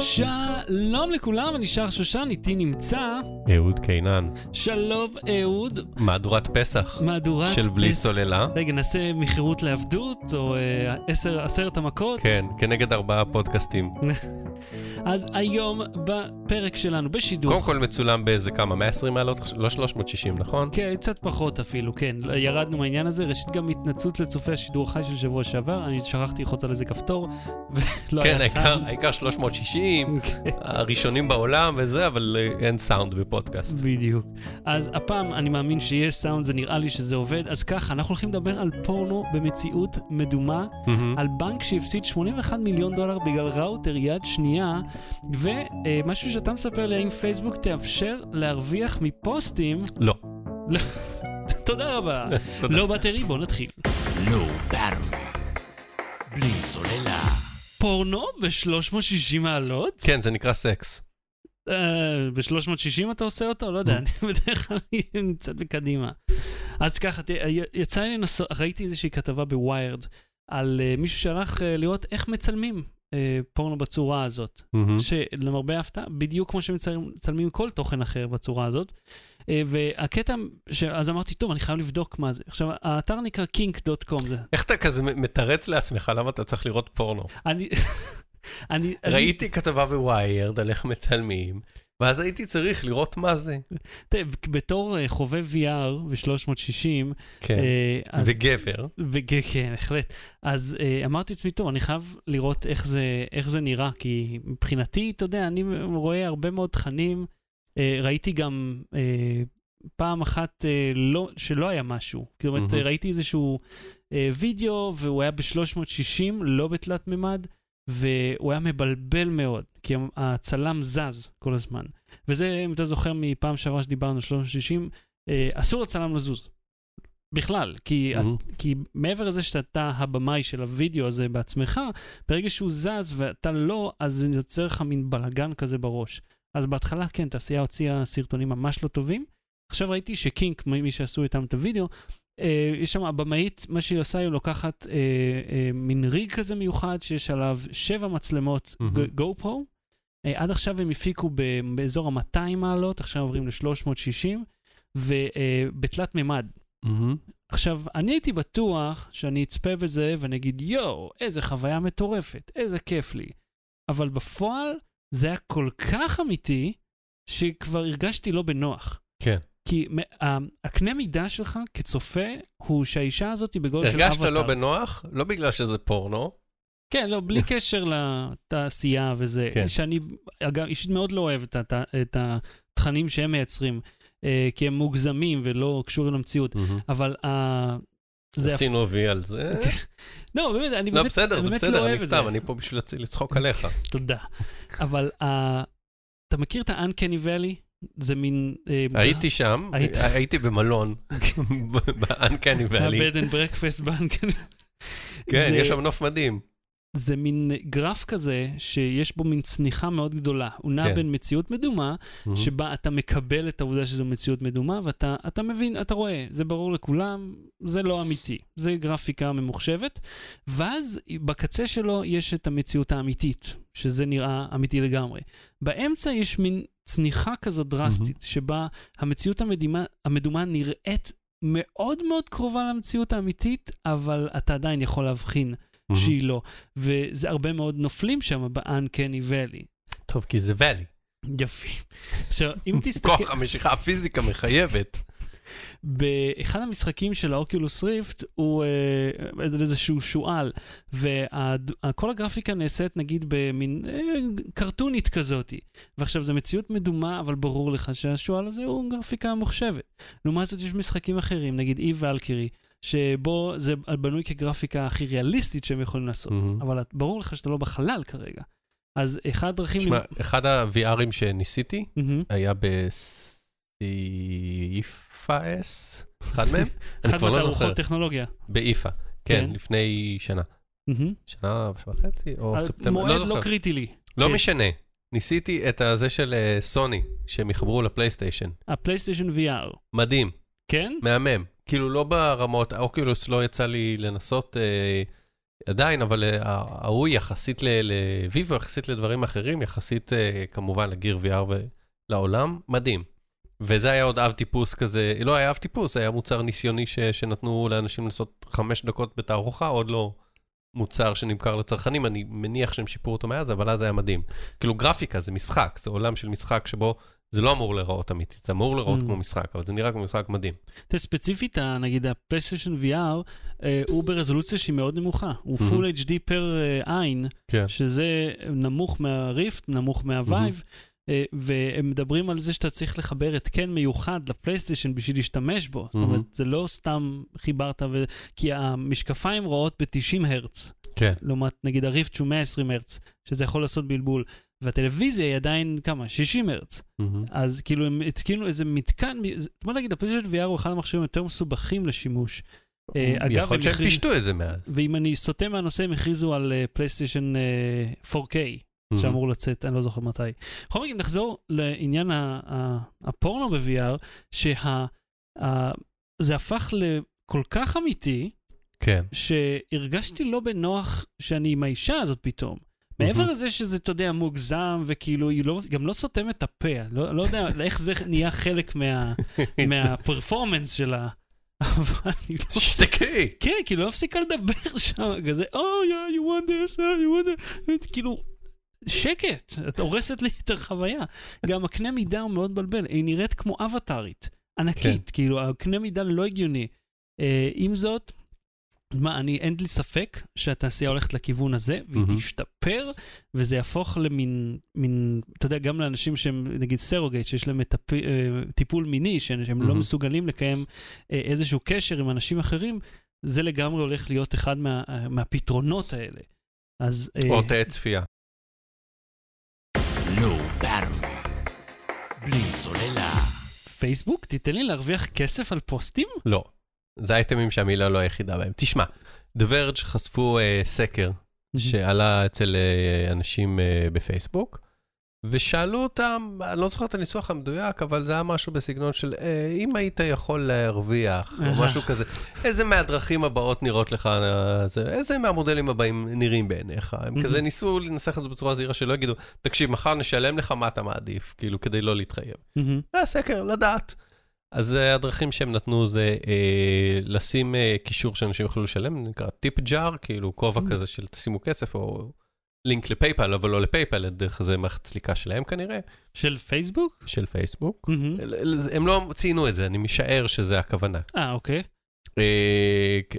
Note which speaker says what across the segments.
Speaker 1: שלום לכולם, אני שר שושן, איתי נמצא
Speaker 2: אהוד קינן,
Speaker 1: שלום אהוד,
Speaker 2: מהדורת פסח
Speaker 1: מהדורת
Speaker 2: של בלי
Speaker 1: פס-
Speaker 2: סוללה.
Speaker 1: רגע, נעשה מכירות לעבדות, או אה, עשר, עשרת המכות?
Speaker 2: כן, כנגד ארבעה פודקאסטים.
Speaker 1: אז היום בפרק שלנו, בשידור,
Speaker 2: קודם כל מצולם באיזה כמה, 120 מעלות? לא 360, נכון?
Speaker 1: כן, קצת פחות אפילו, כן, ירדנו מהעניין הזה. ראשית גם התנצלות לצופי השידור החי של שבוע שעבר, אני שכחתי ללחוץ על איזה כפתור, ולא
Speaker 2: כן,
Speaker 1: היה סאונד.
Speaker 2: העיקר 360, הראשונים בעולם וזה, אבל אה, אין סאונד בפודקאסט.
Speaker 1: בדיוק. אז הפעם אני מאמין שיש סאונד, זה נראה לי שזה עובד. אז ככה, אנחנו הולכים לדבר על פורנו במציאות מדומה,
Speaker 2: מהמם.
Speaker 1: על בנק שהפסיד 81 מיליון דולר בגלל ראוטר יד שנייה, ומשהו שאתה מספר לי, האם פייסבוק תאפשר להרוויח מפוסטים?
Speaker 2: לא.
Speaker 1: תודה רבה.
Speaker 2: תודה.
Speaker 1: לא בטרי, בוא נתחיל.
Speaker 3: לא ברל. בלי סוללה.
Speaker 1: פורנו ב-360 מעלות?
Speaker 2: כן, זה נקרא סקס.
Speaker 1: ב-360 אתה עושה אותו? לא יודע, אני בדרך כלל קצת בקדימה. אז ככה, יצא לי לנסות, ראיתי איזושהי כתבה בוויירד על אה, מישהו שהלך אה, לראות איך מצלמים אה, פורנו בצורה הזאת.
Speaker 2: מהמם.
Speaker 1: שלמרבה ההפתעה, בדיוק כמו שמצלמים כל תוכן אחר בצורה הזאת. אה, והקטע, ש... אז אמרתי, טוב, אני חייב לבדוק מה זה. עכשיו, האתר נקרא kink.com. זה...
Speaker 2: איך אתה כזה מתרץ לעצמך למה אתה צריך לראות פורנו?
Speaker 1: אני... אני... אני-
Speaker 2: ראיתי כתבה בוויירד על איך מצלמים, ואז הייתי צריך לראות מה זה.
Speaker 1: בתור אה, חובב VR ב-360,
Speaker 2: כן.
Speaker 1: אה,
Speaker 2: וגבר.
Speaker 1: וג- כן, בהחלט. אז אה, אמרתי לעצמי, טוב, אני חייב לראות איך זה, נראה, כי מבחינתי, אתה יודע, אני רואה הרבה מאוד תכנים. ראיתי גם פעם אחת אה, לא, שלא היה משהו. זאת אומרת, ראיתי איזשהו אה, וידאו, והוא היה ב-360, לא בתלת מימד, והוא היה מבלבל מאוד, כי הצלם זז כל הזמן. וזה, אם אתה זוכר מפעם שעברה שדיברנו, 360, אה, אסור לצלם לזוז. בכלל, כי
Speaker 2: מהמם.
Speaker 1: כי מעבר לזה שאתה הבמאי של הוידאו הזה בעצמך, ברגע שהוא זז ואתה לא, אז זה יוצר לך מין בלאגן כזה בראש. אז בהתחלה, כן, תעשייה הוציאה סרטונים ממש לא טובים. עכשיו ראיתי שקינק, מי שעשו איתם את הוידאו, אה, יש שם הבמאית, מה שהיא עושה, היא לוקחת אה, אה, מין ריג כזה מיוחד, שיש עליו שבע מצלמות
Speaker 2: מהמם.
Speaker 1: גו פרו. אה, עד עכשיו הם הפיקו באזור ה-200 מעלות, עכשיו עוברים ל-360, ובתלת מימד.
Speaker 2: מהמם.
Speaker 1: עכשיו, אני הייתי בטוח שאני אצפה בזה ואני אגיד, יואו, איזה חוויה מטורפת, איזה כיף לי. אבל בפועל זה היה כל כך אמיתי, שכבר הרגשתי לא בנוח.
Speaker 2: כן.
Speaker 1: כי מ- ה- הקנה מידה שלך כצופה הוא שהאישה הזאת היא בגודל של אבטר.
Speaker 2: הרגשת לא בנוח? לא בגלל שזה פורנו.
Speaker 1: כן, לא, בלי קשר לתעשייה וזה.
Speaker 2: כן.
Speaker 1: שאני, אגב, אישית מאוד לא אוהב את, הת- את התכנים שהם מייצרים, אה, כי הם מוגזמים ולא קשורים למציאות. אבל ה... זה
Speaker 2: עשינו וי על זה.
Speaker 1: לא, באמת, אני
Speaker 2: לא,
Speaker 1: באמת,
Speaker 2: בסדר,
Speaker 1: אני
Speaker 2: זה
Speaker 1: לא
Speaker 2: בסדר, אני
Speaker 1: את
Speaker 2: סתם. אני פה בשביל לצ- לצחוק עליך.
Speaker 1: תודה. אבל uh, אתה מכיר את ה-Uncanny Valley? זה מין... אה,
Speaker 2: הייתי שם,
Speaker 1: היית?
Speaker 2: הייתי במלון, באנקני ואלי.
Speaker 1: ה-Bed and Breakfast ב-Uncanny.
Speaker 2: כן, יש שם נוף מדהים.
Speaker 1: זה מין גרף כזה שיש בו מין צניחה מאוד גדולה. הוא נע
Speaker 2: כן.
Speaker 1: בין מציאות מדומה,
Speaker 2: מהמם.
Speaker 1: שבה אתה מקבל את העובדה שזו מציאות מדומה, ואתה אתה מבין, אתה רואה, זה ברור לכולם, זה לא אמיתי. זה גרפיקה ממוחשבת. ואז בקצה שלו יש את המציאות האמיתית, שזה נראה אמיתי לגמרי. באמצע יש מין צניחה כזאת דרסטית, שבה המציאות המדומה, המדומה נראית מאוד מאוד קרובה למציאות האמיתית, אבל אתה עדיין יכול להבחין
Speaker 2: מהמם.
Speaker 1: שהיא לא. וזה הרבה מאוד נופלים שם ב-Uncanny Valley.
Speaker 2: טוב, כי זה ואלי.
Speaker 1: יפי. עכשיו, אם תסתכל...
Speaker 2: כוח המשיכה, הפיזיקה מחייבת.
Speaker 1: באחד המשחקים של האוקולוס ריפט הוא אה, איזשהו שועל, וכל הגרפיקה נעשית נגיד במין אה, קרטונית כזאתי. ועכשיו זו מציאות מדומה, אבל ברור לך שהשועל הזה הוא גרפיקה ממוחשבת. לעומת זאת יש משחקים אחרים, נגיד אי ולקירי, שבו זה בנוי כגרפיקה הכי ריאליסטית שהם יכולים לעשות.
Speaker 2: מהמם.
Speaker 1: אבל ברור לך שאתה לא בחלל כרגע. אז אחד הדרכים...
Speaker 2: שמע, אחד ה-VRים שניסיתי
Speaker 1: מהמם.
Speaker 2: היה באיפה אס, אחד מהם? אני
Speaker 1: אחד
Speaker 2: כבר לא זוכר.
Speaker 1: מהתערוכות טכנולוגיה.
Speaker 2: באיפה, כן,
Speaker 1: כן.
Speaker 2: לפני שנה.
Speaker 1: מהמם.
Speaker 2: שנה וחצי, או ספטמבר,
Speaker 1: מועד
Speaker 2: לא
Speaker 1: לא
Speaker 2: זוכר.
Speaker 1: קריטי לי.
Speaker 2: לא
Speaker 1: כן.
Speaker 2: משנה. ניסיתי את הזה של אה, סוני, שהם יחברו לפלייסטיישן.
Speaker 1: הפלייסטיישן VR.
Speaker 2: מדהים,
Speaker 1: כן?
Speaker 2: מהמם. כאילו לא ברמות, האוקולוס לא יצא לי לנסות, אה, עדיין, אבל אה, ההוא יחסית לוויבו, יחסית לדברים אחרים, יחסית אה, כמובן לגיר VR ולעולם, מדהים. וזה היה עוד אב טיפוס כזה, לא היה אב טיפוס, היה מוצר ניסיוני ש, שנתנו לאנשים לעשות חמש דקות בתערוכה, עוד לא מוצר שנמכר לצרכנים, אני מניח שהם שיפרו אותו מאז, אבל אז היה מדהים. כאילו גרפיקה זה משחק, זה עולם של משחק שבו זה לא אמור להיראות אמיתית, זה אמור להיראות
Speaker 1: Mm.
Speaker 2: כמו משחק, אבל זה נראה כמו משחק מדהים.
Speaker 1: תראה, ספציפית, נגיד הפלייסטיישן VR, אה, הוא ברזולוציה שהיא מאוד נמוכה. הוא
Speaker 2: מהמם.
Speaker 1: full HD per אה, עין,
Speaker 2: כן.
Speaker 1: שזה נמוך מהריפט, נמוך מה-Vive, אה, והם מדברים על זה שאתה צריך לחבר התקן מיוחד לפלייסטיישן בשביל להשתמש בו. זאת אומרת, זה לא סתם חיברת, ו... כי המשקפיים רואות ב-90 הרץ,
Speaker 2: כן.
Speaker 1: לעומת נגיד הריפט שהוא 120 הרץ, שזה יכול לעשות בלבול. והטלוויזיה היא עדיין, כמה? 60 הרץ.
Speaker 2: מהמם.
Speaker 1: אז כאילו הם התקינו איזה מתקן, בוא נגיד, הפלייסטיישן VR הוא אחד המכשירים היותר מסובכים לשימוש. אה, אגב,
Speaker 2: יכול להיות שהם פישטו את זה מאז.
Speaker 1: ואם אני סוטה מהנושא, הם הכריזו על אה, פלייסטיישן אה, 4K, שאמור לצאת, אני לא זוכר מתי. בכל מקרה, נחזור לעניין הפורנו ב-VR, שזה הפך לכל כך אמיתי,
Speaker 2: כן.
Speaker 1: שהרגשתי לא בנוח שאני עם האישה הזאת פתאום. מעבר. לזה שזה, אתה יודע, מוגזם, וכאילו, היא לא, גם לא סותמת את הפה, לא, לא יודע איך זה נהיה חלק מה, מהפרפורמנס שלה. אבל היא לא...
Speaker 2: תשתקי.
Speaker 1: כן, כאילו, לא הפסיקה לדבר שם, כזה, Oh, yeah, you want this, uh, you want that, כאילו, שקט, את הורסת לי את החוויה. גם הקנה מידה הוא מאוד מבלבל, היא נראית כמו אבטארית, ענקית, כאילו, הקנה מידה לא הגיוני. אה, עם זאת, מה, אני, אין לי ספק שהתעשייה הולכת לכיוון הזה, והיא
Speaker 2: מהמם.
Speaker 1: תשתפר, וזה יהפוך למין, מין, אתה יודע, גם לאנשים שהם, נגיד סרוגייט, שיש להם הפ, אה, טיפול מיני, שהם שהם לא. מסוגלים לקיים אה, איזשהו קשר עם אנשים אחרים, זה לגמרי הולך להיות אחד מה, אה, מהפתרונות האלה. אז... אה,
Speaker 2: או תאי צפייה.
Speaker 3: בלי סוללה.
Speaker 1: פייסבוק, תיתן לי להרוויח כסף על פוסטים?
Speaker 2: לא. זה אייטמים שהמילה לא היחידה בהם. תשמע, The Verge חשפו אה, סקר שעלה אצל אה, אנשים אה, בפייסבוק, ושאלו אותם, אני לא זוכר את הניסוח המדויק, אבל זה היה משהו בסגנון של, אה, אם היית יכול להרוויח, או. משהו כזה, איזה מהדרכים הבאות נראות לך, אה, זה, איזה מהמודלים הבאים נראים בעיניך? הם. כזה ניסו לנסח את זה בצורה זהירה, שלא יגידו, תקשיב, מחר נשלם לך מה אתה מעדיף, כאילו, כדי לא להתחייב. זה הסקר, לדעת. אז uh, הדרכים שהם נתנו זה uh, לשים uh, קישור שאנשים יוכלו לשלם, נקרא טיפ ג'אר, כאילו כובע
Speaker 1: Mm.
Speaker 2: כזה של תשימו כסף, או לינק ל PayPal, אבל לא ל PayPal, דרך זה מערכת סליקה שלהם כנראה,
Speaker 1: של פייסבוק?
Speaker 2: של פייסבוק. ל- הם לא ציינו את זה, אני משער שזה הכוונה.
Speaker 1: אה, אוקיי.
Speaker 2: אה,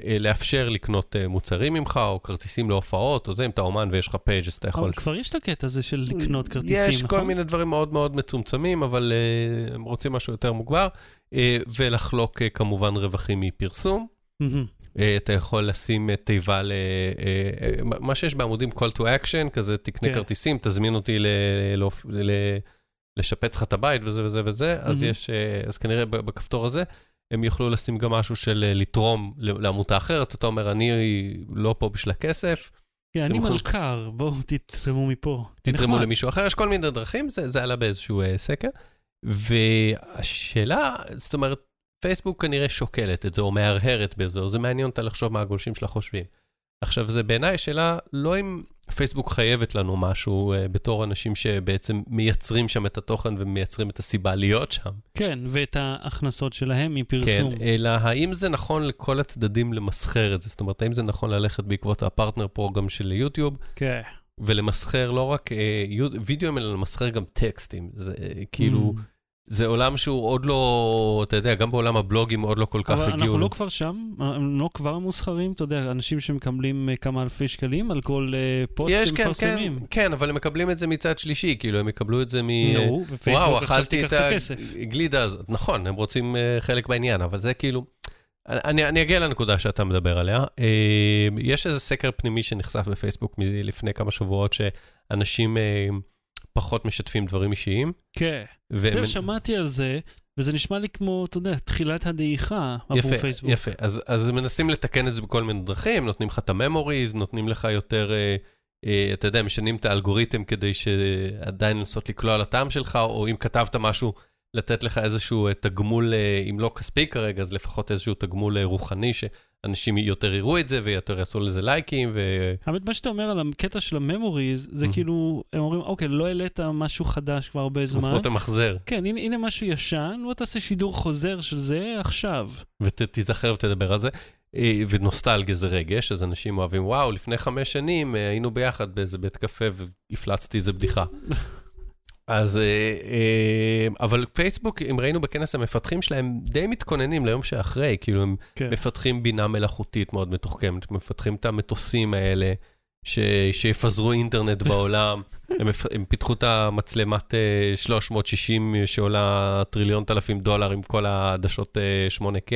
Speaker 2: אה, לאפשר לקנות אה, מוצרים ממך, או כרטיסים להופעות, או זה, אם אתה אומן ויש לך page אז אתה יכול...
Speaker 1: אבל כבר יש את הקטע הזה של לקנות כרטיסים,
Speaker 2: יש כל
Speaker 1: נכון?
Speaker 2: מיני דברים מאוד מאוד מצומצמים, אבל uh, הם רוצים משהו יותר מוגבר, ולחלוק uh, כמובן רווחים מפרסום. Uh, אתה יכול לשים uh, תיבה ל... Uh, uh, מה שיש בעמודים call to action, כזה תקנה כרטיסים, תזמין אותי ל... להופ- ל... לשפץ לך את הבית וזה וזה וזה, אז. יש, uh, אז כנראה בכפתור הזה, הם יוכלו לשים גם משהו של uh, לתרום ל- לעמותה אחרת, אתה אומר, אני לא פה בשביל הכסף,
Speaker 1: כן, אני מלכר, בואו תתרמו מפה.
Speaker 2: תתרמו. למישהו אחר, יש כל מיני דרכים, זה, זה עלה באיזשהו uh, סקר. והשאלה, זאת אומרת, פייסבוק כנראה שוקלת את זה, או מהרהרת בזה, או זה מעניין אותה לחשוב מה הגולשים שלה חושבים. עכשיו, זה בעיניי שאלה, לא אם פייסבוק חייבת לנו משהו uh, בתור אנשים שבעצם מייצרים שם את התוכן ומייצרים את הסיבה להיות שם.
Speaker 1: כן, ואת ההכנסות שלהם
Speaker 2: כן,
Speaker 1: מפרסום.
Speaker 2: אלא האם זה נכון לכל הצדדים למסחר את זה? זאת אומרת, האם זה נכון ללכת בעקבות הפרטנר פרוגרם של יוטיוב,
Speaker 1: כן.
Speaker 2: ולמסחר לא רק אה, וידאוים, אלא למסחר גם טקסטים. זה אה, כאילו,
Speaker 1: Mm.
Speaker 2: זה עולם שהוא עוד לא, אתה יודע, גם בעולם הבלוגים עוד לא כל כך
Speaker 1: אבל
Speaker 2: הגיעו.
Speaker 1: אנחנו לא כבר שם, הם לא כבר מוסחרים, אתה יודע, אנשים שמקבלים אה, כמה אלפי שקלים על כל אה, פוסט
Speaker 2: יש, כן, כן. כן, אבל הם מקבלים את זה מצד שלישי, כאילו, הם יקבלו את זה מ...
Speaker 1: נו, ופייסבוק
Speaker 2: וואו,
Speaker 1: עכשיו
Speaker 2: אכלתי
Speaker 1: תיקח
Speaker 2: את
Speaker 1: את הכסף.
Speaker 2: הגלידה הזאת. נכון, הם רוצים אה, חלק בעניין, אבל זה כאילו... אני, אני אגיע לנקודה שאתה מדבר עליה. אה, יש איזה סקר פנימי שנחשף בפייסבוק לפני כמה שבועות, שאנשים אה, פחות משתפים דברים אישיים.
Speaker 1: כן.
Speaker 2: והם-
Speaker 1: זהו, שמעתי על זה, וזה נשמע לי כמו, אתה יודע, תחילת הדעיכה עבור
Speaker 2: יפה,
Speaker 1: פייסבוק.
Speaker 2: יפה. אז, אז מנסים לתקן את זה בכל מיני דרכים, נותנים לך את הממוריז, נותנים לך יותר, אה, אה, אתה יודע, משנים את האלגוריתם כדי שעדיין לנסות לקלוע לטעם שלך, או אם כתבת משהו, לתת לך איזשהו אה, תגמול, אה, אם לא כספי כרגע, אז לפחות איזשהו תגמול אה, רוחני, אנשים יותר יראו את זה ויותר יעשו לזה לייקים, ו...
Speaker 1: האמת, מה שאתה אומר על הקטע של הממוריז, זה
Speaker 2: Mhm.
Speaker 1: כאילו, הם אומרים, אוקיי, לא העלית משהו חדש כבר הרבה
Speaker 2: אז
Speaker 1: זמן.
Speaker 2: בוא תמחזר,
Speaker 1: כן, הנה, הנה משהו ישן, בוא תעשה שידור חוזר של זה עכשיו.
Speaker 2: ותיזכר ותדבר על זה. ונוסטלגיה זה רגש, אז אנשים אוהבים, וואו, לפני חמש שנים היינו ביחד באיזה בית קפה והפלצתי איזה בדיחה. אז, אה, אה, אבל פייסבוק, אם ראינו בכנס המפתחים שלהם, די מתכוננים ליום שאחרי, כאילו הם
Speaker 1: כן.
Speaker 2: מפתחים בינה מלאכותית מאוד מתוחכמת, מפתחים את המטוסים האלה, ש, שיפזרו אינטרנט בעולם. הם, הם פיתחו את המצלמת אה, 360 שעולה טריליון אלפים דולר עם כל העדשות אה, 8K.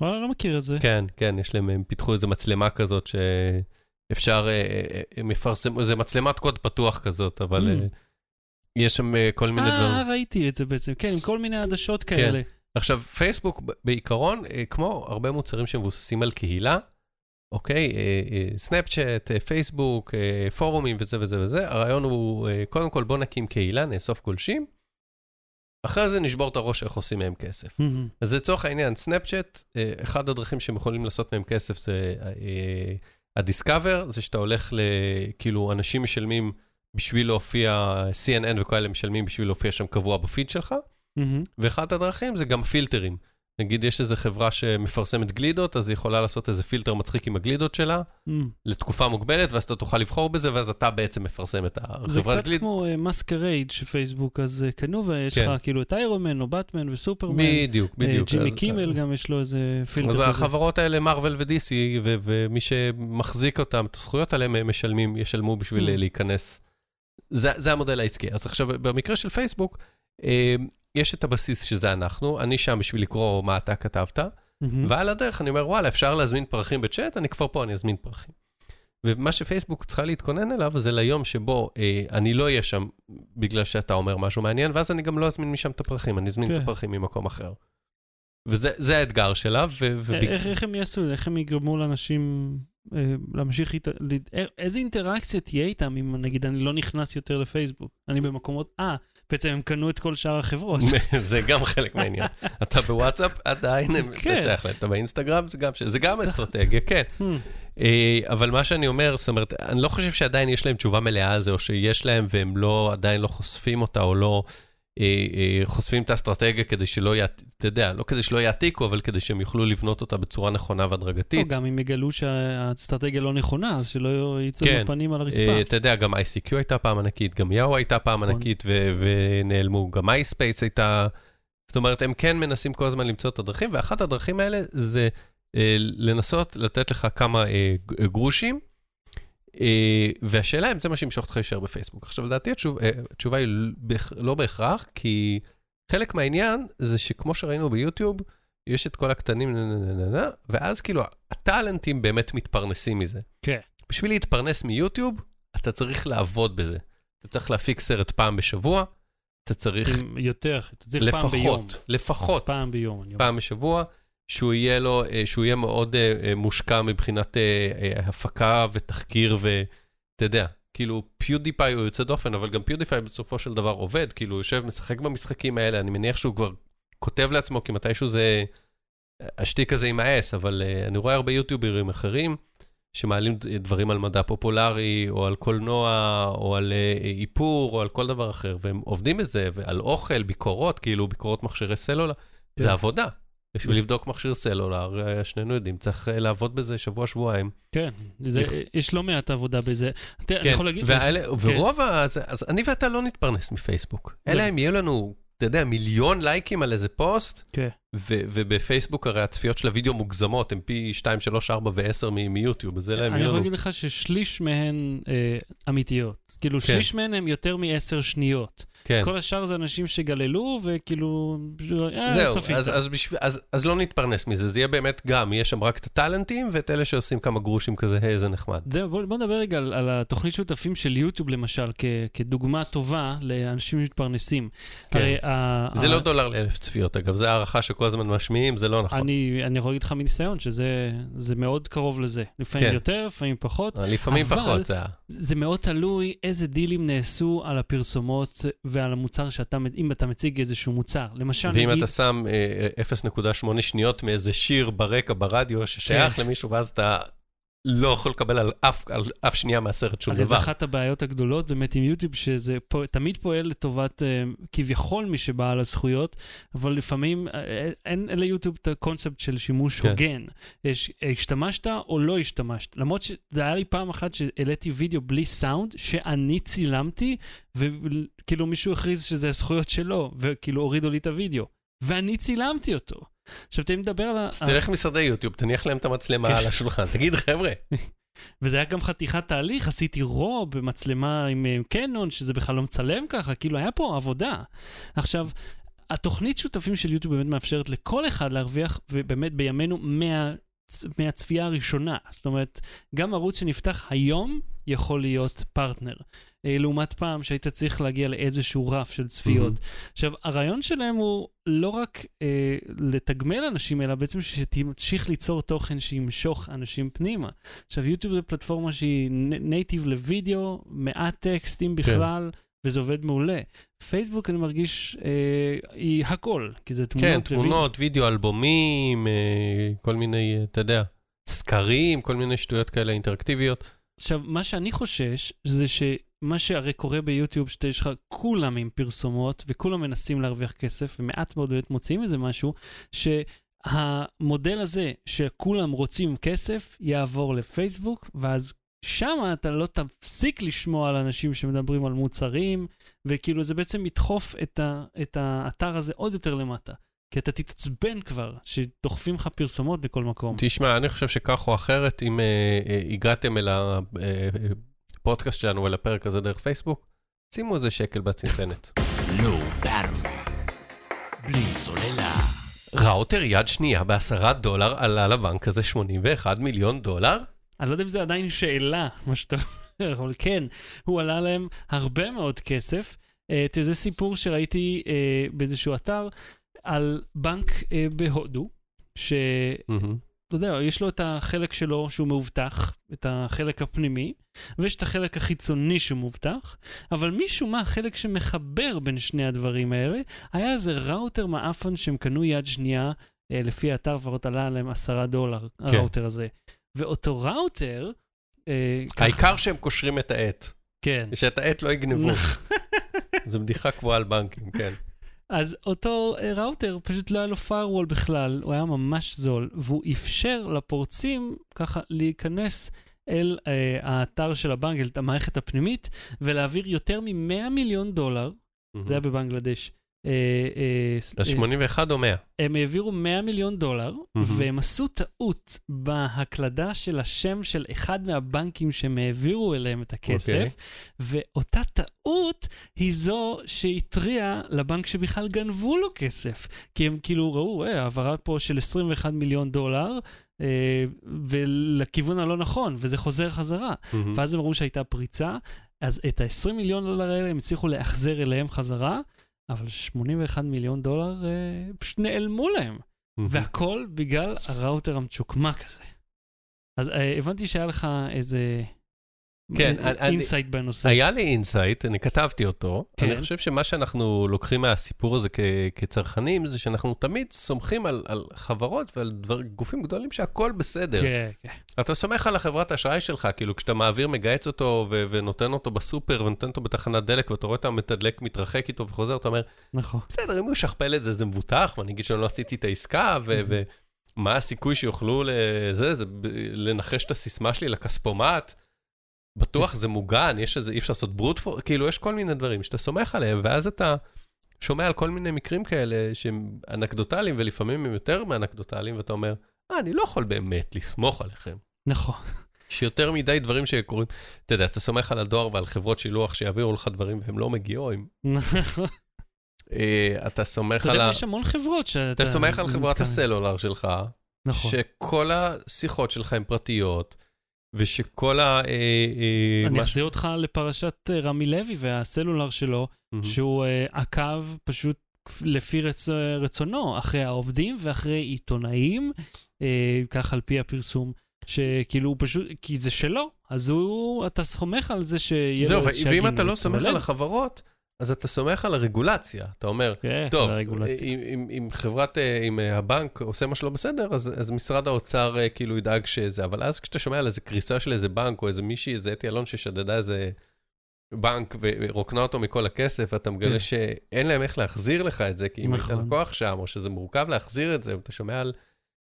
Speaker 1: וואלה, לא מכיר את זה.
Speaker 2: כן, כן, יש להם, הם פיתחו איזו מצלמה כזאת שאפשר, אה, אה, הם יפרסמו, זה מצלמת קוד פתוח כזאת, אבל
Speaker 1: Mm.
Speaker 2: אה, יש שם אה, כל מיני דברים.
Speaker 1: אה, ראיתי את זה בעצם, כן, עם כל מיני עדשות כאלה.
Speaker 2: עכשיו, פייסבוק בעיקרון, אה, כמו הרבה מוצרים שמבוססים על קהילה, אוקיי? אה, אה, סנאפצ'אט, אה, פייסבוק, אה, פורומים וזה וזה וזה, הרעיון הוא, אה, קודם כל בוא נקים קהילה, נאסוף גולשים, אחרי זה נשבור את הראש איך עושים מהם כסף.
Speaker 1: מהמם.
Speaker 2: אז לצורך העניין, סנאפצ'אט, אה, אחד הדרכים שהם יכולים לעשות מהם כסף זה אה, הדיסקאבר, זה שאתה הולך ל... כאילו, אנשים משלמים בשביל להופיע, CNN וכאלה משלמים בשביל להופיע שם קבוע בפיד שלך,
Speaker 1: מהמם.
Speaker 2: ואחת הדרכים זה גם פילטרים. נגיד יש איזו חברה שמפרסמת גלידות, אז היא יכולה לעשות איזה פילטר מצחיק עם הגלידות שלה,
Speaker 1: מהמם.
Speaker 2: לתקופה מוגבלת, ואז אתה תוכל לבחור בזה, ואז אתה בעצם מפרסם את
Speaker 1: זה
Speaker 2: החברת
Speaker 1: קצת
Speaker 2: גליד.
Speaker 1: כמו מסקרייד שפייסבוק אז אה, קנו, ויש
Speaker 2: כן.
Speaker 1: לך כאילו את איירון מן או באטמן וסופרמן.
Speaker 2: בדיוק,
Speaker 1: אה,
Speaker 2: בדיוק.
Speaker 1: ג'ימי
Speaker 2: אז-
Speaker 1: קימל גם יש לו איזה פילטר
Speaker 2: אז
Speaker 1: כזה.
Speaker 2: החברות האלה, מארוול ו-DC, ו- ומי שמחזיק אותם, את הזכויות עליהם, הם משלמים, ישלמו בשביל
Speaker 1: Mm.
Speaker 2: אה, להיכנס. זה, זה המודל העסקי. אז עכשיו, במקרה של פייסבוק, אה, יש את הבסיס שזה אנחנו, אני שם בשביל לקרוא מה אתה כתבת,
Speaker 1: מהמם.
Speaker 2: ועל הדרך אני אומר, וואלה, אפשר להזמין פרחים בצ'אט, אני כבר פה, אני אזמין פרחים. ומה שפייסבוק צריכה להתכונן אליו, זה ליום שבו אה, אני לא אהיה שם בגלל שאתה אומר משהו מעניין, ואז אני גם לא אזמין משם את הפרחים, אני אזמין
Speaker 1: כן.
Speaker 2: את הפרחים ממקום אחר. וזה זה האתגר שלה, ו... ו-
Speaker 1: איך, איך הם יעשו, איך הם יגרמו לאנשים אה, להמשיך איתה, אה, איזה אינטראקציה תהיה איתם אם נגיד אני לא נכנס יותר לפייסבוק? אני במקומות, אה, בעצם הם קנו את כל שאר החברות.
Speaker 2: זה גם חלק מהעניין. אתה בוואטסאפ, עדיין הם-
Speaker 1: כן.
Speaker 2: אתה שייך להם, אתה באינסטגרם, זה גם אסטרטגיה, כן.
Speaker 1: Hmm,
Speaker 2: אה, אבל מה שאני אומר, זאת אומרת, אני לא חושב שעדיין יש להם תשובה מלאה על זה, או שיש להם והם לא, עדיין לא חושפים אותה, או לא אה, אה, חושפים את האסטרטגיה כדי שלא, אתה יודע, לא כדי שלא יעתיקו, אבל כדי שהם יוכלו לבנות אותה בצורה נכונה והדרגתית.
Speaker 1: גם אם יגלו שהאסטרטגיה לא נכונה, אז שלא יצאו
Speaker 2: כן.
Speaker 1: בפנים על
Speaker 2: אה,
Speaker 1: הרצפה.
Speaker 2: אתה יודע, גם ICQ הייתה פעם ענקית, גם יאו הייתה פעם
Speaker 1: נכון.
Speaker 2: ענקית ונעלמו, גם MySpace הייתה... זאת אומרת, הם כן מנסים כל הזמן למצוא את הדרכים, ואחת הדרכים האלה זה אה, לנסות לתת לך כמה אה, גרושים, אה, והשאלה אם זה מה שימשוך אותך להישאר בפייסבוק. עכשיו, לדעתי התשוב, אה, התשובה היא לא בהכרח, כי חלק מהעניין זה שכמו שראינו ביוטיוב, יש את כל הקטנים, ואז כאילו הטאלנטים באמת מתפרנסים מזה.
Speaker 1: כן.
Speaker 2: בשביל להתפרנס מיוטיוב, אתה צריך לעבוד בזה. אתה צריך להפיק סרט פעם בשבוע, אתה צריך
Speaker 1: יותר, אתה צריך פעם ביום.
Speaker 2: לפחות, לפחות
Speaker 1: פעם ביום.
Speaker 2: פעם בשבוע, שהוא יהיה לו, אה, שהוא יהיה מאוד אה, אה, מושקע מבחינת הפקה ותחקיר ואתה יודע, כאילו PewDiePie הוא יוצא דופן, אבל גם PewDiePie בסופו של דבר עובד, כאילו הוא יושב, משחק במשחקים האלה, אני מניח שהוא כבר כותב לעצמו, כי מתישהו זה השטיק הזה יימאס, אבל אני רואה הרבה יוטיוברים אחרים. שמעלים דברים על מדע פופולרי, או על קולנוע, או על איפור, או על כל דבר אחר, והם עובדים בזה, ועל אוכל, ביקורות, כאילו ביקורות מכשירי סלולר, זה
Speaker 1: כן.
Speaker 2: עבודה. בשביל לבדוק מכשיר סלולר, אה, שנינו יודעים, צריך אה, לעבוד בזה שבוע-שבועיים.
Speaker 1: כן, זה- יש לא מעט עבודה בזה. אתה- אני
Speaker 2: כן,
Speaker 1: יכול להגיד...
Speaker 2: והאלה- ורוב ה... אז- אז אני ואתה לא נתפרנס מפייסבוק.
Speaker 1: לא.
Speaker 2: אלא אם יהיו לנו, אתה יודע, מיליון לייקים על איזה פוסט,
Speaker 1: כן.
Speaker 2: ו- ובפייסבוק הרי הצפיות של הוידאו מוגזמות, הן פי 2, 3, 4 ו-10 מיוטיוב, אז אלא אם
Speaker 1: אני
Speaker 2: יהיו
Speaker 1: יכול
Speaker 2: לנו...
Speaker 1: להגיד לך ששליש מהן אה, אמיתיות. כאילו,
Speaker 2: כן.
Speaker 1: שליש מהן הן יותר מעשר שניות.
Speaker 2: כן.
Speaker 1: כל השאר זה אנשים שגללו, וכאילו... אה,
Speaker 2: זהו,
Speaker 1: צפית.
Speaker 2: אז, אז, בשביל, אז, אז לא נתפרנס מזה, זה יהיה באמת גם, יהיה שם רק את הטאלנטים ואת אלה שעושים כמה גרושים כזה, היי, זה נחמד.
Speaker 1: ד- בוא, בוא נדבר רגע על, על התוכנית שותפים של יוטיוב למשל, כ, כדוגמה טובה לאנשים שמתפרנסים.
Speaker 2: כן.
Speaker 1: הרי ה-
Speaker 2: זה
Speaker 1: ה-
Speaker 2: לא דולר לאלף צפיות, אגב, זו הערכה שכל הזמן משמיעים, זה לא נכון.
Speaker 1: אני, אני יכול להגיד לך מניסיון שזה זה מאוד קרוב לזה. לפעמים
Speaker 2: כן.
Speaker 1: יותר, לפעמים פחות.
Speaker 2: לפעמים
Speaker 1: אבל-
Speaker 2: פחות, זה.
Speaker 1: זה מאוד תלוי איזה דילים נעשו על הפרסומות ועל המוצר שאתה, אם אתה מציג איזשהו מוצר. למשל,
Speaker 2: ואם
Speaker 1: נגיד...
Speaker 2: אתה שם אה, 0.8 שניות מאיזה שיר ברקע ברדיו ששייך
Speaker 1: כן.
Speaker 2: למישהו, ואז אתה לא יכול לקבל על אף, על אף שנייה מהסרט שום
Speaker 1: הרי זו
Speaker 2: דבר.
Speaker 1: אחת הבעיות הגדולות באמת עם יוטיוב, שזה פו, תמיד פועל לטובת uh, כביכול מי שבעל הזכויות, אבל לפעמים uh, אין אין ליוטיוב את הקונספט של שימוש
Speaker 2: כן.
Speaker 1: הוגן. יש, השתמשת או לא השתמשת. למרות שזה היה לי פעם אחת שהעליתי וידאו בלי סאונד, שאני צילמתי, וכאילו מישהו הכריז שזה הזכויות שלו, וכאילו הורידו לי את הוידאו. ואני צילמתי אותו. עכשיו, תן לדבר על ה...
Speaker 2: אז תלך משרדי יוטיוב, תניח להם את המצלמה. על השולחן, תגיד, חבר'ה,
Speaker 1: וזה היה גם חתיכת תהליך, עשיתי רו במצלמה עם קנון, שזה בכלל לא מצלם ככה, כאילו היה פה עבודה. עכשיו, התוכנית שותפים של יוטיוב באמת מאפשרת לכל אחד להרוויח, ובאמת בימינו, מה, מהצפייה הראשונה. זאת אומרת, גם ערוץ שנפתח היום יכול להיות פרטנר. אה, לעומת פעם שהיית צריך להגיע לאיזשהו רף של צפיות.
Speaker 2: מהמם.
Speaker 1: עכשיו, הרעיון שלהם הוא לא רק אה, לתגמל אנשים, אלא בעצם שתמשיך ליצור תוכן שימשוך אנשים פנימה. עכשיו, יוטיוב זה פלטפורמה שהיא native לוידאו, מעט טקסטים בכלל, וזה עובד מעולה. פייסבוק, אני מרגיש, אה, היא הכל, כי זה תמונות
Speaker 2: כן. תמונות, וידאו, אלבומים, אה, כל מיני, אה, אתה יודע, סקרים, כל מיני שטויות כאלה אינטראקטיביות.
Speaker 1: עכשיו, מה שאני חושש, זה שמה שהרי קורה ביוטיוב, שאתה יש לך כולם עם פרסומות, וכולם מנסים להרוויח כסף, ומעט מאוד באמת מוציאים מזה משהו, שהמודל הזה, שכולם רוצים כסף, יעבור לפייסבוק, ואז שם אתה לא תפסיק לשמוע על אנשים שמדברים על מוצרים, וכאילו זה בעצם ידחוף את, את האתר הזה עוד יותר למטה. כי אתה תתעצבן כבר, שדוחפים לך פרסומות בכל מקום.
Speaker 2: תשמע, אני חושב שכך או אחרת, אם אה, אה, הגעתם אל הפודקאסט שלנו, אל הפרק הזה דרך פייסבוק, שימו איזה שקל בצנצנת.
Speaker 3: לא. בלי סוללה.
Speaker 2: ראוטר יד שנייה בעשרה דולר עלה לבנק הזה 81 מיליון דולר?
Speaker 1: אני לא יודע אם זה עדיין שאלה, מה שאתה אומר, אבל כן, הוא עלה להם הרבה מאוד כסף. אה, זה סיפור שראיתי אה, באיזשהו אתר על בנק אה, בהודו, שאתה
Speaker 2: מהמם.
Speaker 1: יודע, יש לו את החלק שלו שהוא מאובטח, את החלק הפנימי, ויש את החלק החיצוני שהוא מאובטח, אבל משום מה, החלק שמחבר בין שני הדברים האלה, היה איזה ראוטר מעפן שהם קנו יד שנייה, אה, לפי האתר, לפחות עלה להם עשרה דולר, הראוטר הזה. ואותו ראוטר, אה,
Speaker 2: העיקר שהם קושרים את העט,
Speaker 1: כן.
Speaker 2: שאת העט לא יגנבו. זו בדיחה קבועה על בנקים, כן.
Speaker 1: אז אותו אה, ראוטר, פשוט לא היה לו firewall בכלל, הוא היה ממש זול, והוא אפשר לפורצים ככה להיכנס אל אה, האתר של הבנק, אל המערכת הפנימית, ולהעביר יותר מ-100 מיליון דולר, זה היה בבנגלדש. אה, אה, ס-
Speaker 2: אז
Speaker 1: אה,
Speaker 2: 81 או 100?
Speaker 1: הם העבירו 100 מיליון דולר. והם עשו טעות בהקלדה של השם של אחד מהבנקים שהם העבירו אליהם את הכסף,
Speaker 2: אוקיי.
Speaker 1: ואותה טעות היא זו שהתריעה לבנק שבכלל גנבו לו כסף. כי הם כאילו ראו, אה, העברה פה של 21 מיליון דולר, אה, ולכיוון הלא נכון, וזה חוזר חזרה.
Speaker 2: מהמם.
Speaker 1: ואז הם ראו שהייתה פריצה, אז את ה-20 מיליון דולר האלה הם הצליחו להחזיר אליהם חזרה, אבל 81 מיליון דולר אה, פשוט נעלמו להם. והכל בגלל הראוטר המצ'וקמק הזה. אז אה, הבנתי שהיה לך איזה
Speaker 2: כן,
Speaker 1: insight בנושא.
Speaker 2: היה לי insight, אני כתבתי אותו.
Speaker 1: כן.
Speaker 2: אני חושב שמה שאנחנו לוקחים מהסיפור הזה כ- כצרכנים, זה שאנחנו תמיד סומכים על, על חברות ועל דבר, גופים גדולים שהכל בסדר.
Speaker 1: כן, כן.
Speaker 2: אתה סומך על החברת האשראי שלך, כאילו כשאתה מעביר, מגהץ אותו ו- ונותן אותו בסופר ונותן אותו בתחנת דלק ואתה רואה את המתדלק מתרחק איתו וחוזר, אתה אומר,
Speaker 1: נכון.
Speaker 2: בסדר, אם הוא ישכפל את זה, זה מבוטח, ואני אגיד שאני לא עשיתי את העסקה, ו- ומה הסיכוי שיוכלו לזה, זה לנחש את הסיסמה שלי לכספומט. בטוח זה מוגן, יש איזה, אי אפשר לעשות ברוט פור, כאילו, יש כל מיני דברים שאתה סומך עליהם, ואז אתה שומע על כל מיני מקרים כאלה שהם אנקדוטליים, ולפעמים הם יותר מאנקדוטליים, ואתה אומר, אה, אני לא יכול באמת לסמוך עליכם.
Speaker 1: נכון.
Speaker 2: יש יותר מדי דברים שקורים. אתה יודע, אתה סומך על הדואר ועל חברות שילוח שיעבירו לך דברים והם לא מגיעים.
Speaker 1: נכון.
Speaker 2: אה, אתה סומך
Speaker 1: אתה
Speaker 2: על
Speaker 1: יודע,
Speaker 2: ה...
Speaker 1: יש המון חברות שאתה...
Speaker 2: אתה סומך על חברת. הסלולר שלך,
Speaker 1: נכון.
Speaker 2: שכל השיחות שלך הן פרטיות, ושכל ה... אה, אה,
Speaker 1: אני
Speaker 2: מה ש-
Speaker 1: אחזיר אותך לפרשת אה, רמי לוי והסלולר שלו,
Speaker 2: מהמם.
Speaker 1: שהוא עקב פשוט לפי רצ... רצונו, אחרי העובדים ואחרי עיתונאים, כך על פי הפרסום, שכאילו הוא פשוט, כי זה שלו, אז הוא, אתה סומך על זה שיהיה
Speaker 2: זהו, ואם אתה. לא סומך על. החברות, אז אתה סומך על הרגולציה. אתה אומר,
Speaker 1: כן,
Speaker 2: טוב. אם, אם, אם חברת, אה, אם אה, הבנק עושה משהו לא בסדר, אז, אז משרד האוצר אה, כאילו ידאג שזה, אבל אז כשאתה שומע על איזה קריסה של איזה בנק, או איזה מישהי, איזה אתי אלון ששדדה איזה בנק ורוקנה אותו מכל הכסף, ואתה מגלה
Speaker 1: כן.
Speaker 2: שאין להם איך להחזיר לך את זה, כי אם היית
Speaker 1: נכון.
Speaker 2: לקוח שם, או שזה מורכב להחזיר את זה, ואתה שומע על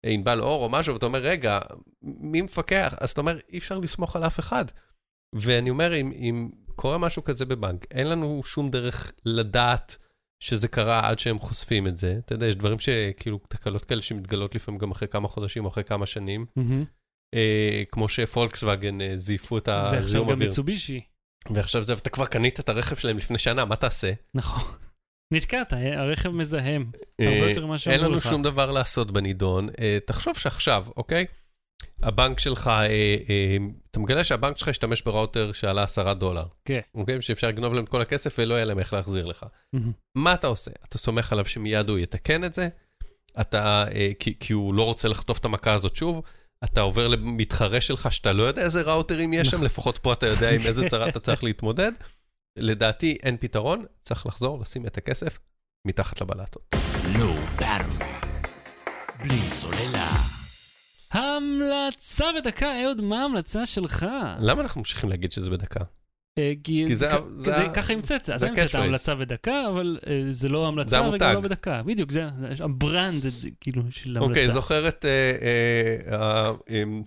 Speaker 2: ענבל אור או משהו, ואתה אומר, רגע, מי מפקח? אז אתה אומר, אי אפשר לסמוך על אף אחד. ואני אומר, אם, אם קורה משהו כזה בבנק, אין לנו שום דרך לדעת שזה קרה עד שהם חושפים את זה. אתה יודע, יש דברים שכאילו, תקלות כאלה שמתגלות לפעמים גם אחרי כמה חודשים או אחרי כמה שנים. אה, כמו שפולקסווגן אה, זייפו את
Speaker 1: ועכשיו
Speaker 2: הזיהום
Speaker 1: גם
Speaker 2: אוויר.
Speaker 1: מיצובישי.
Speaker 2: ועכשיו זה, אתה כבר קנית את הרכב שלהם לפני שנה, מה תעשה?
Speaker 1: נכון. נתקעת, הרכב מזהם.
Speaker 2: אה,
Speaker 1: הרבה יותר ממה
Speaker 2: אין
Speaker 1: שאמרו
Speaker 2: לנו
Speaker 1: לך.
Speaker 2: שום דבר לעשות בנידון. אה, תחשוב שעכשיו, אוקיי? הבנק שלך, אה, אה, אתה מגלה שהבנק שלך השתמש בראוטר שעלה 10 דולר.
Speaker 1: כן.
Speaker 2: אוקיי? שאפשר לגנוב להם את כל הכסף ולא יהיה להם איך להחזיר לך. מה אתה עושה? אתה סומך עליו שמיד הוא יתקן את זה? אתה, אה, כי, כי הוא לא רוצה לחטוף את המכה הזאת שוב? אתה עובר למתחרה שלך שאתה לא יודע איזה ראוטרים יש שם, לפחות פה אתה יודע עם איזה צרה אתה צריך להתמודד. לדעתי אין פתרון, צריך לחזור, לשים את הכסף מתחת לבלטות.
Speaker 3: בלי סוללה.
Speaker 1: המלצה בדקה, אהוד, מה ההמלצה שלך?
Speaker 2: למה אנחנו ממשיכים להגיד שזה בדקה?
Speaker 1: אה, כי
Speaker 2: זה
Speaker 1: ככה המצאת, אתה המצאת. המלצה בדקה, אבל אה, זה לא המלצה וגם. לא בדקה. בדיוק, זה הברנד כאילו של המלצה.
Speaker 2: אוקיי, זוכר את אה, אה, אמ,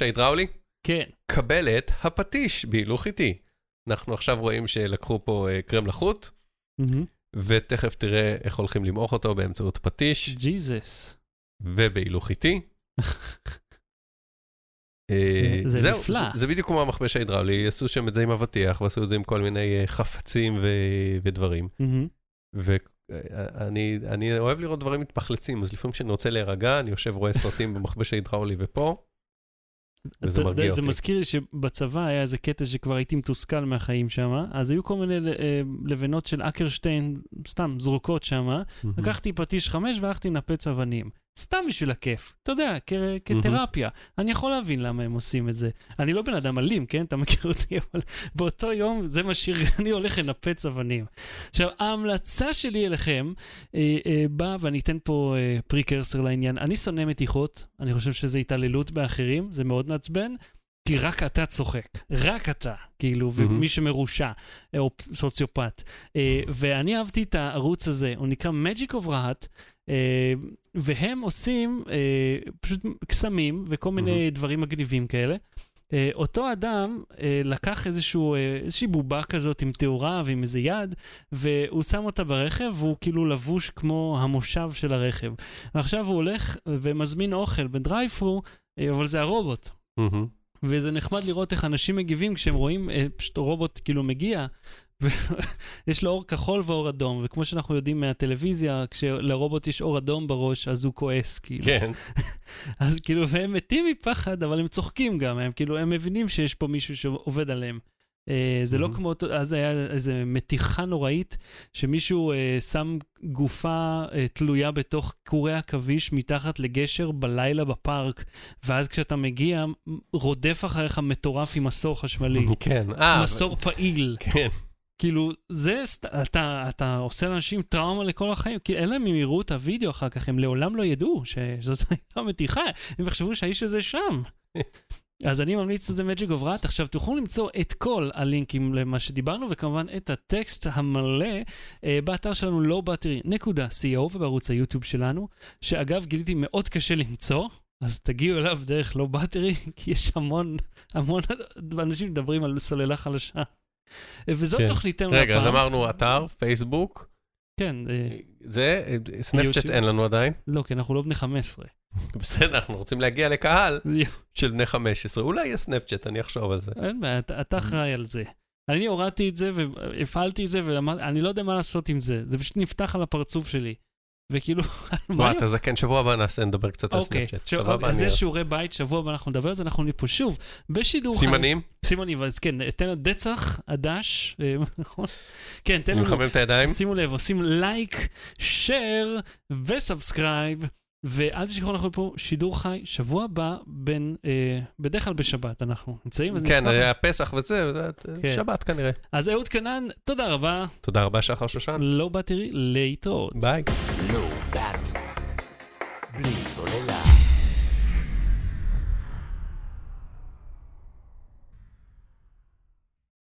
Speaker 2: ההידראולי?
Speaker 1: כן,
Speaker 2: קבל את הפטיש בהילוך איטי. אנחנו עכשיו רואים שלקחו פה קרם לחוט. ותכף תראה איך הולכים למעוך אותו באמצעות פטיש
Speaker 1: ג'יזוס.
Speaker 2: ובהילוך איטי. אה,
Speaker 1: זה נפלא.
Speaker 2: זה, זה בדיוק כמו המכבש ההידראולי, עשו שם את זה עם אבטיח, ועשו את זה עם כל מיני אה, חפצים ודברים. ואני אני אוהב לראות דברים מתפחלצים, אז לפעמים כשאני רוצה להירגע, אני יושב רואה סרטים במכבש ההידראולי ופה, וזה מרגיע
Speaker 1: זה
Speaker 2: אותי.
Speaker 1: מזכיר לי שבצבא היה איזה קטע שכבר הייתי מתוסכל מהחיים שם, אז היו כל מיני אה, לבנות של אקרשטיין, סתם זרוקות שם, לקחתי פטיש חמש והלכתי לנפץ אבנים. סתם בשביל הכיף, אתה יודע, כ- כתרפיה. אני יכול להבין למה הם עושים את זה. אני לא בן אדם אלים, כן? אתה מכיר אותי, אבל באותו יום זה מה שאני הולך לנפץ אבנים. עכשיו, ההמלצה שלי אליכם אה, אה, באה, ואני אתן פה אה, פריקרסר לעניין. אני שונא מתיחות, אני חושב שזה התעללות באחרים, זה מאוד מעצבן. כי רק אתה צוחק, רק אתה, כאילו, ומי שמרושע, אה, או סוציופט. אה, ואני אהבתי את הערוץ הזה, הוא נקרא Magic of Rahat, אה, והם עושים אה, פשוט קסמים וכל מיני דברים מגניבים כאלה. אה, אותו אדם אה, לקח איזשהו, אה, איזושהי בובה כזאת עם תאורה ועם איזה יד, והוא שם אותה ברכב, והוא כאילו לבוש כמו המושב של הרכב. ועכשיו הוא הולך ומזמין אוכל בדרייפרו, אה, אבל זה הרובוט.
Speaker 2: מהמם.
Speaker 1: וזה נחמד לראות איך אנשים מגיבים כשהם רואים אה, פשוט רובוט כאילו מגיע, ויש לו אור כחול ואור אדום, וכמו שאנחנו יודעים מהטלוויזיה, כשלרובוט יש אור אדום בראש, אז הוא כועס, כאילו.
Speaker 2: כן,
Speaker 1: אז כאילו, והם מתים מפחד, אבל הם צוחקים גם, הם כאילו, הם מבינים שיש פה מישהו שעובד עליהם. אה, זה לא
Speaker 2: Mhm.
Speaker 1: כמו, אותו- אז היה איזה מתיחה נוראית, שמישהו אה, שם גופה אה, תלויה בתוך קורי עכביש מתחת לגשר בלילה בפארק, ואז כשאתה מגיע, רודף אחריך מטורף עם מסור חשמלי.
Speaker 2: כן.
Speaker 1: מסור פעיל.
Speaker 2: כן.
Speaker 1: כאילו, זה, אתה, אתה עושה לאנשים טראומה לכל החיים, כי אלא אם הם יראו את הוידאו אחר כך, הם לעולם לא ידעו שזאת הייתה מתיחה, הם יחשבו שהאיש הזה שם. אז אני ממליץ לזה Magic of Rat. עכשיו, תוכלו למצוא את כל הלינקים למה שדיברנו, וכמובן את הטקסט המלא אה, באתר שלנו lowbattery.co ובערוץ היוטיוב שלנו, שאגב, גיליתי מאוד קשה למצוא. אז תגיעו אליו דרך לואו בטרי, כי יש המון, המון אנשים מדברים על סוללה חלשה. וזאת
Speaker 2: כן.
Speaker 1: תוכניתנו לפעם.
Speaker 2: רגע, אז אמרנו אתר, פייסבוק,
Speaker 1: כן, אה,
Speaker 2: זה, סנאפצ'אט. אין לנו עדיין.
Speaker 1: לא, כי אנחנו לא בני 15.
Speaker 2: בסדר, אנחנו רוצים להגיע לקהל של בני 15. אולי יהיה סנאפצ'אט, אני אחשוב על זה.
Speaker 1: אין בעיה, אתה- אתה אחראי על זה. אני הורדתי את זה והפעלתי את זה, ואני לא יודע מה לעשות עם זה. זה פשוט נפתח על הפרצוף שלי. וכאילו, מה
Speaker 2: וואי, אתה זקן, שבוע הבא נעשה, נדבר קצת על
Speaker 1: אוקיי,
Speaker 2: סנאפצ'אט.
Speaker 1: שוב,
Speaker 2: סבבה?
Speaker 1: אז יש שיעורי בית, שבוע הבא אנחנו נדבר על זה, אנחנו נהיה פה שוב בשידור חי.
Speaker 2: סימנים?
Speaker 1: סימונים, אז כן, תן לו דצח, הדש, אה, נכון? כן, תן
Speaker 2: אני
Speaker 1: לנו,
Speaker 2: מחמם את הידיים.
Speaker 1: שימו לב, עושים לייק, שייר וסאבסקרייב ואל תשכחו, אנחנו פה שידור חי, שבוע הבא, בין, אה, בדרך כלל בשבת אנחנו נמצאים.
Speaker 2: כן, היה פסח וזה, זה-
Speaker 1: כן.
Speaker 2: שבת כנראה.
Speaker 1: אז אהוד כנען, תודה רבה.
Speaker 2: תודה רבה, שחר שושן.
Speaker 1: לא באתי להתראות.
Speaker 2: ביי.
Speaker 3: בלי סוללה.